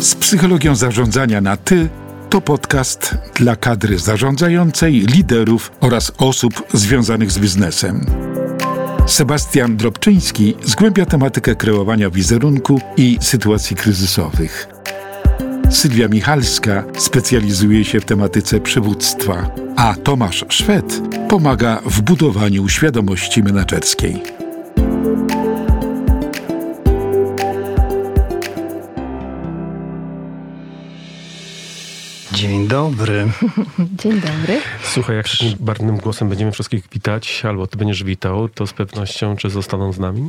Z psychologią zarządzania na ty to podcast dla kadry zarządzającej, liderów oraz osób związanych z biznesem. Sebastian Drobczyński zgłębia tematykę kreowania wizerunku i sytuacji kryzysowych. Sylwia Michalska specjalizuje się w tematyce przywództwa, a Tomasz Szwed pomaga w budowaniu świadomości menedżerskiej. Dobry. Dzień dobry. Słuchaj, jak takim barwnym głosem będziemy wszystkich witać, albo ty będziesz witał, to z pewnością czy zostaną z nami?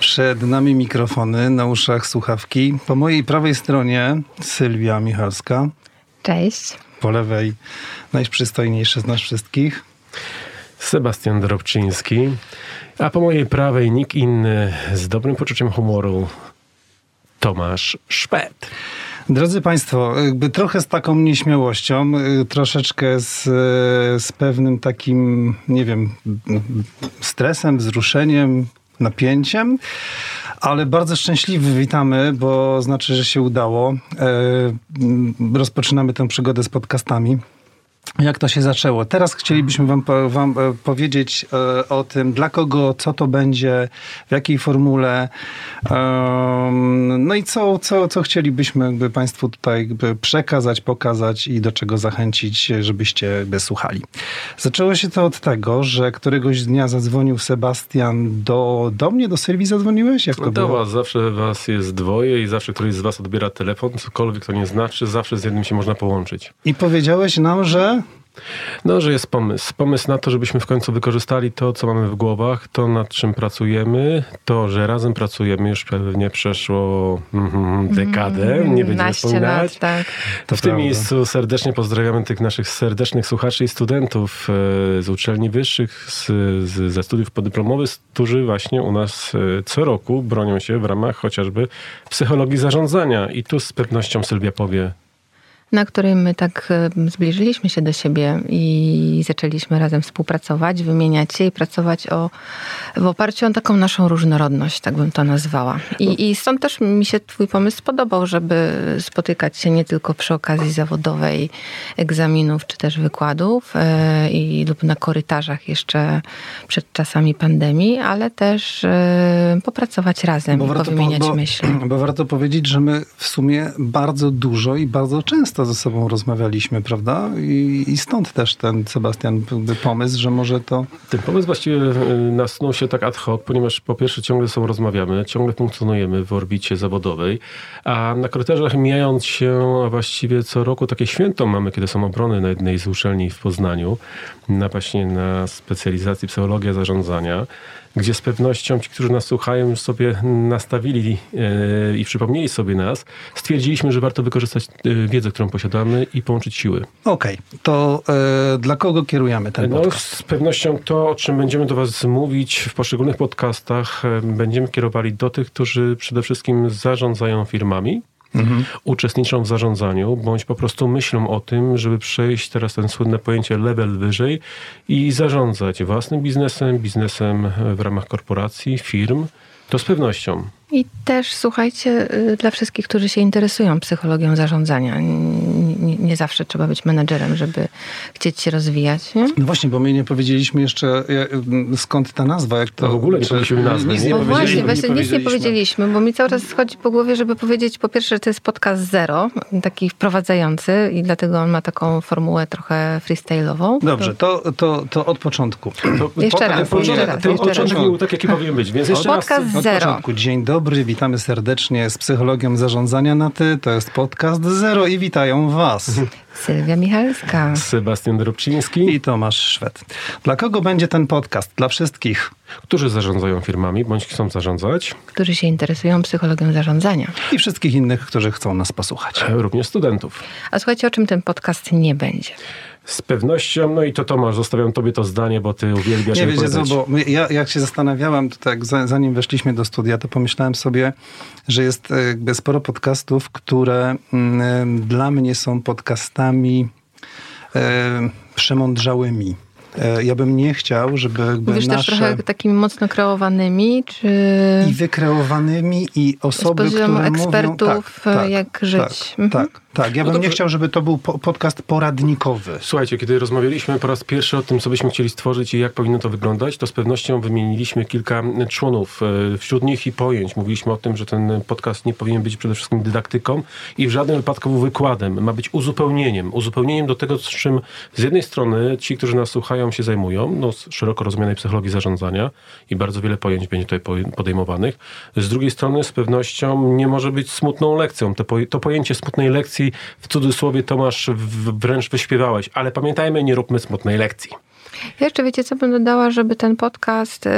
Przed nami mikrofony, na uszach słuchawki. Po mojej prawej stronie Sylwia Michalska. Cześć. Po lewej najprzystojniejszy z nas wszystkich. Sebastian Drobczyński. A po mojej prawej nikt inny z dobrym poczuciem humoru Tomasz Szpet. Drodzy Państwo, jakby trochę z taką nieśmiałością, y, troszeczkę z, y, z pewnym takim, nie wiem, stresem, wzruszeniem, napięciem, ale bardzo szczęśliwy witamy, bo znaczy, że się udało. E, rozpoczynamy tę przygodę z podcastami. Jak to się zaczęło? Teraz chcielibyśmy Wam, wam e, powiedzieć e, o tym, dla kogo, co to będzie, w jakiej formule. no i co, co, co chcielibyśmy jakby Państwu tutaj przekazać, pokazać i do czego zachęcić, żebyście jakby słuchali. Zaczęło się to od tego, że któregoś dnia zadzwonił Sebastian do, do mnie, do Sylwii zadzwoniłeś? Jak to do było? Was zawsze Was jest dwoje i zawsze któryś z Was odbiera telefon, cokolwiek to nie znaczy, zawsze z jednym się można połączyć. I powiedziałeś nam, że no, że jest pomysł. Pomysł na to, żebyśmy w końcu wykorzystali to, co mamy w głowach, to nad czym pracujemy, to, że razem pracujemy, już pewnie przeszło mm, dekadę, mm, nie będziemy wspominać. Lat, tak. To w tym miejscu serdecznie pozdrawiamy tych naszych serdecznych słuchaczy i studentów e, z uczelni wyższych, z, z, ze studiów podyplomowych, którzy właśnie u nas e, co roku bronią się w ramach chociażby psychologii zarządzania. I tu z pewnością Sylwia powie na której my tak zbliżyliśmy się do siebie i zaczęliśmy razem współpracować, wymieniać się i pracować o, w oparciu o taką naszą różnorodność, tak bym to nazwała. I, I stąd też mi się twój pomysł spodobał, żeby spotykać się nie tylko przy okazji zawodowej egzaminów czy też wykładów e, i lub na korytarzach jeszcze przed czasami pandemii, ale też e, popracować razem bo i powymieniać bo, myśli. Bo warto powiedzieć, że my w sumie bardzo dużo i bardzo często często ze sobą rozmawialiśmy, prawda? I, i stąd też ten Sebastian pomysł, że może to... Ten pomysł właściwie y, nasunął się tak ad hoc, ponieważ po pierwsze ciągle ze rozmawiamy, ciągle funkcjonujemy w orbicie zawodowej, a na korytarzach mijając się, a właściwie co roku takie święto mamy, kiedy są obrony na jednej z uczelni w Poznaniu, na właśnie na specjalizacji psychologia zarządzania, gdzie z pewnością ci, którzy nas słuchają, już sobie nastawili yy, i przypomnieli sobie nas, stwierdziliśmy, że warto wykorzystać yy, wiedzę, którą posiadamy i połączyć siły. Okej, okay. to yy, dla kogo kierujemy ten no, podcast? Z pewnością to, o czym będziemy do was mówić w poszczególnych podcastach, będziemy kierowali do tych, którzy przede wszystkim zarządzają firmami, Mhm. uczestniczą w zarządzaniu, bądź po prostu myślą o tym, żeby przejść teraz ten słynne pojęcie level wyżej i zarządzać własnym biznesem, biznesem w ramach korporacji, firm. To z pewnością. I też słuchajcie, y, dla wszystkich, którzy się interesują psychologią zarządzania. Nie, zawsze trzeba być menedżerem, żeby chcieć się rozwijać. Nie? No właśnie, bo my nie powiedzieliśmy jeszcze y, skąd ta nazwa. Jak to, no w ogóle nie powiedzieliśmy nazwy. Nic nie, no właśnie, właśnie nic nie powiedzieliśmy, bo mi cały czas chodzi po głowie, żeby powiedzieć po pierwsze, że to jest podcast zero, taki wprowadzający i dlatego on ma taką formułę trochę freestyle'ową. Dobrze, to, to, to od początku. To, jeszcze, raz, jeszcze raz. Ten początek był tak, jaki powinien być, więc jeszcze podcast raz. zero. Od początku. Dzień dobry dobry, witamy serdecznie z Psychologią Zarządzania na Ty. To jest podcast Zero i witają Was. Sylwia Michalska. Sebastian Drobczyński. I Tomasz Szwed. Dla kogo będzie ten podcast? Dla wszystkich. Którzy zarządzają firmami, bądź chcą zarządzać. Którzy się interesują psychologią zarządzania. I wszystkich innych, którzy chcą nas posłuchać. Również studentów. A słuchajcie, o czym ten podcast nie będzie? Z pewnością, no i to Tomasz, zostawiam tobie to zdanie, bo ty uwielbiasz Nie wiecie co, bo ja jak się zastanawiałem, to tak zanim weszliśmy do studia, to pomyślałem sobie, że jest e, jakby sporo podcastów, które mm, dla mnie są podcastami e, przemądrzałymi. E, ja bym nie chciał, żeby jakby Mówisz nasze... też trochę takimi mocno kreowanymi, czy I wykreowanymi, i osoby, z poziomu które ekspertów, mówią... Tak, tak, jak żyć. Tak, Mhm. tak, tak. Ja No bym nie dobrze. chciał, żeby to był po podcast poradnikowy. Słuchajcie, kiedy rozmawialiśmy po raz pierwszy o tym, co byśmy chcieli stworzyć i jak powinno to wyglądać, to z pewnością wymieniliśmy kilka członów. E, Wśród nich i pojęć. Mówiliśmy o tym, że ten podcast nie powinien być przede wszystkim dydaktyką i w żadnym wypadku wykładem. Ma być uzupełnieniem. Uzupełnieniem do tego, z czym z jednej strony ci, którzy nas słuchają, się zajmują, no, z szeroko rozumianej psychologii zarządzania i bardzo wiele pojęć będzie tutaj po- podejmowanych. Z drugiej strony z pewnością nie może być smutną lekcją. To, poje- to pojęcie smutnej lekcji w cudzysłowie Tomasz wręcz wyśpiewałeś, ale pamiętajmy, nie róbmy smutnej lekcji. Ja jeszcze wiecie, co bym dodała, żeby ten podcast y,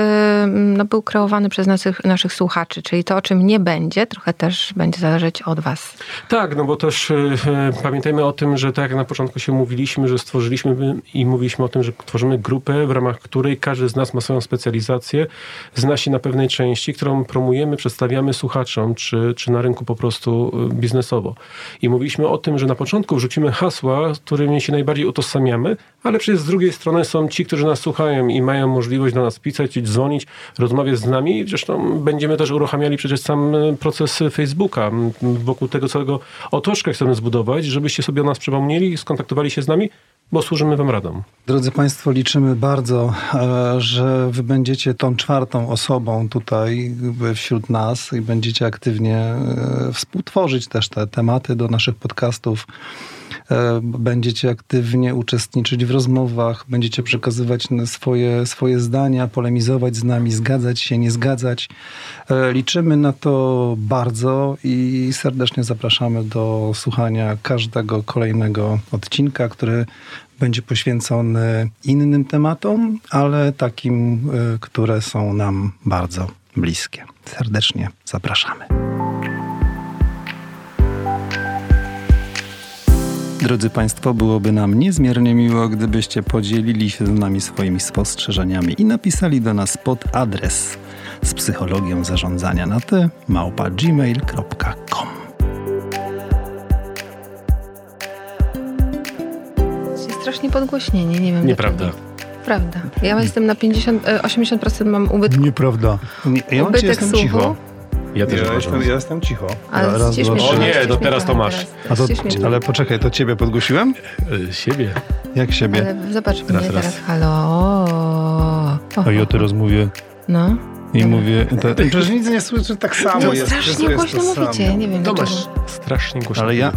no, był kreowany przez naszych, naszych słuchaczy, czyli to, o czym nie będzie, trochę też będzie zależeć od was. Tak, no bo też e, e, pamiętajmy o tym, że tak jak na początku się mówiliśmy, że stworzyliśmy i mówiliśmy o tym, że tworzymy grupę, w ramach której każdy z nas ma swoją specjalizację, zna się na pewnej części, którą promujemy, przedstawiamy słuchaczom, czy, czy na rynku po prostu biznesowo. I mówiliśmy o tym, że na początku wrzucimy hasła, którymi się najbardziej utożsamiamy, ale przecież z drugiej strony są ci, którzy nas słuchają i mają możliwość do nas pisać, dzwonić, rozmawiać z nami. Zresztą będziemy też uruchamiali przecież sam e, proces Facebooka. Wokół tego całego otoczka chcemy zbudować, żebyście sobie o nas przypomnieli, skontaktowali się z nami, bo służymy wam radą. Drodzy Państwo, liczymy bardzo, e, że Wy będziecie tą czwartą osobą tutaj jakby wśród nas i będziecie aktywnie e, współtworzyć też te tematy do naszych podcastów. E, Będziecie aktywnie uczestniczyć w rozmowach, będziecie przekazywać swoje, swoje zdania, polemizować z nami, zgadzać się, nie zgadzać. E, Liczymy na to bardzo i serdecznie zapraszamy do słuchania każdego kolejnego odcinka, który będzie poświęcony innym tematom, ale takim, y, które są nam bardzo bliskie. Serdecznie zapraszamy. Drodzy Państwo, byłoby nam niezmiernie miło, gdybyście podzielili się z nami swoimi spostrzeżeniami i napisali do nas pod adres z psychologią zarządzania na ty małpa gmail.com. Jest strasznie podgłośnienie, nie wiem Nieprawda. dlaczego. Prawda. Ja jestem na 50, e, 80% mam ubytku, Nieprawda. Nie, ja ubytek jestem słuchu. cicho. Ja też Ja uważam. jestem, ja jestem cicho. Ale Raz, dwa. O nie, to mnie teraz to masz. teraz- A to, ale poczekaj, to ciebie podgłosiłem? E, Siebie. Jak siebie? Ale zobacz Raz, mnie raz. teraz, halo. A ja teraz mówię No. i mówię... To, przecież nic nie słyszę, tak samo No jest. strasznie jest głośno to mówicie, samo. nie wiem Tomasz, dlaczego. strasznie głośno. Ale ja...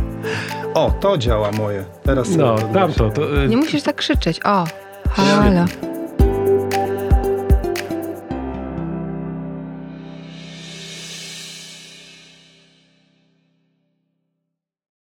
O, to działa moje. Teraz sobie No, tamto. To, Nie musisz tak krzyczeć. O, halo.